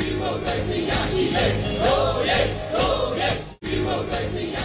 ရဲ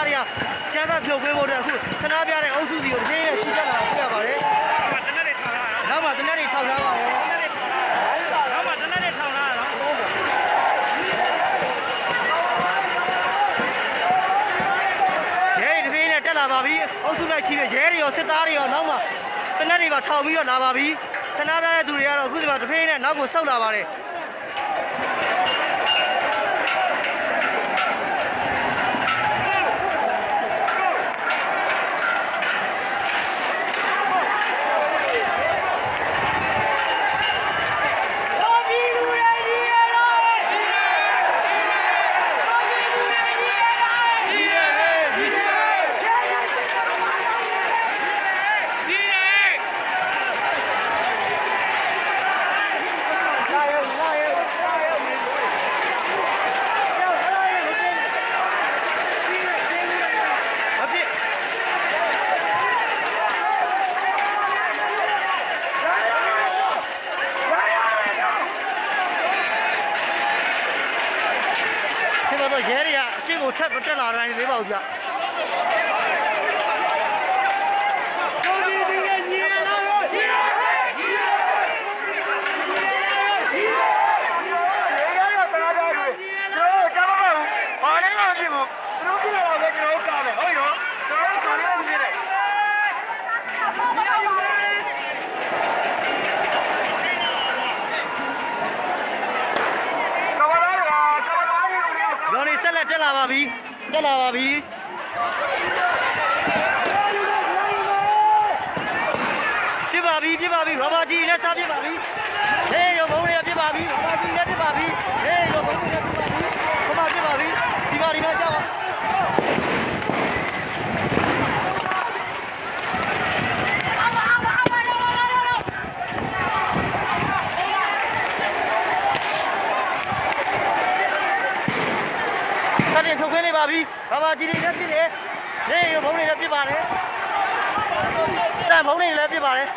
သားတွေကကျမ်းစာဖြုတ်ပေးဖို့အတွက်အခုဆန္ဒပြတဲ့အုပ်စုစီကိုတဖေးနဲ့ကြီးတက်လာတာတွေ့ရပါတယ်မတနက်တွေထောင်လာတာနောက်မှတနက်တွေထောက်ထားပါတယ်နောက်မှတနက်တွေထောင်လာတာနော်ရဲတွေတဖေးနဲ့တက်လာပါပြီအုပ်စုလိုက်ချီတဲ့ရဲတွေရောစစ်သားတွေရောနောက်မှတနက်တွေပါထောက်ပြီးတော့လာပါပြီဆန္ဒပြတဲ့သူတွေကတော့အခုဒီမှာတဖေးနဲ့နောက်ကိုဆုတ်လာပါတယ် တော့ရဲတွေကအရှင်းကိုထပ်မတက်လာနိုင်သေးပါဘူးဗျရောင်နေဆက်လက်တက်လာ ပါပြီတက်လာပါပြီပြစ်ပါပြီပြစ်ပါပြီရောဘာကြီးနဲ့စားပြစ်ပါပြီဟေးရောဘုံတွေကပြစ်ပါပြီရောဘာကြီးနဲ့ပြစ်ပါပြီဟေးရောဘုံတွေကပြစ်ပါပြီဘုမပြစ်ပါပြီဒီပါဒီပါကြောက်ပါစတင်ထုတ်ခွင်း နေပါပြီရောဘာကြီးတွေလည်းပြစ်တယ်ဟေးရောဘုံတွေလည်းပြစ်ပါတယ်တန်ဘုံတွေလည်းပြစ်ပါတယ်